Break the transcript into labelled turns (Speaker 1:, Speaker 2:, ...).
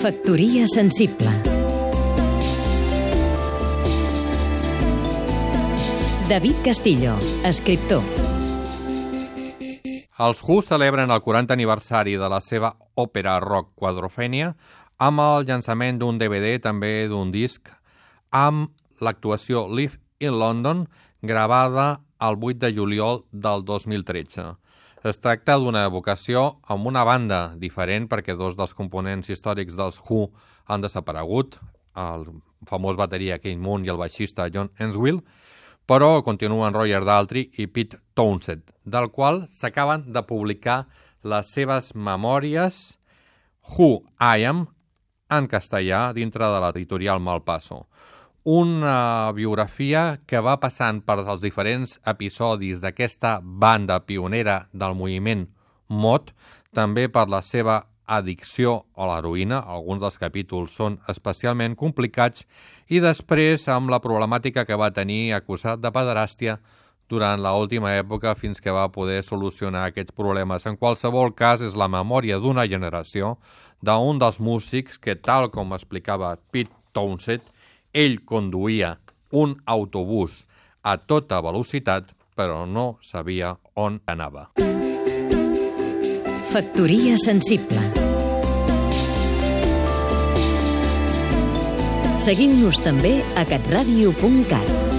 Speaker 1: Factoria sensible David Castillo, escriptor
Speaker 2: Els Who celebren el 40 aniversari de la seva òpera rock Quadrofènia amb el llançament d'un DVD, també d'un disc, amb l'actuació Live in London, gravada el 8 de juliol del 2013. Es tracta d'una evocació amb una banda diferent perquè dos dels components històrics dels Who han desaparegut, el famós bateria Kane Moon i el baixista John Enswill, però continuen Roger Daltrey i Pete Townsend, del qual s'acaben de publicar les seves memòries Who I Am en castellà dintre de l'editorial Malpasso una biografia que va passant per els diferents episodis d'aquesta banda pionera del moviment mod, també per la seva addicció a l'heroïna, alguns dels capítols són especialment complicats, i després amb la problemàtica que va tenir acusat de pederàstia durant l última època fins que va poder solucionar aquests problemes. En qualsevol cas, és la memòria d'una generació d'un dels músics que, tal com explicava Pete Townsend, ell conduïa un autobús a tota velocitat, però no sabia on anava.
Speaker 1: Factoria sensible Seguim-nos també a catradio.cat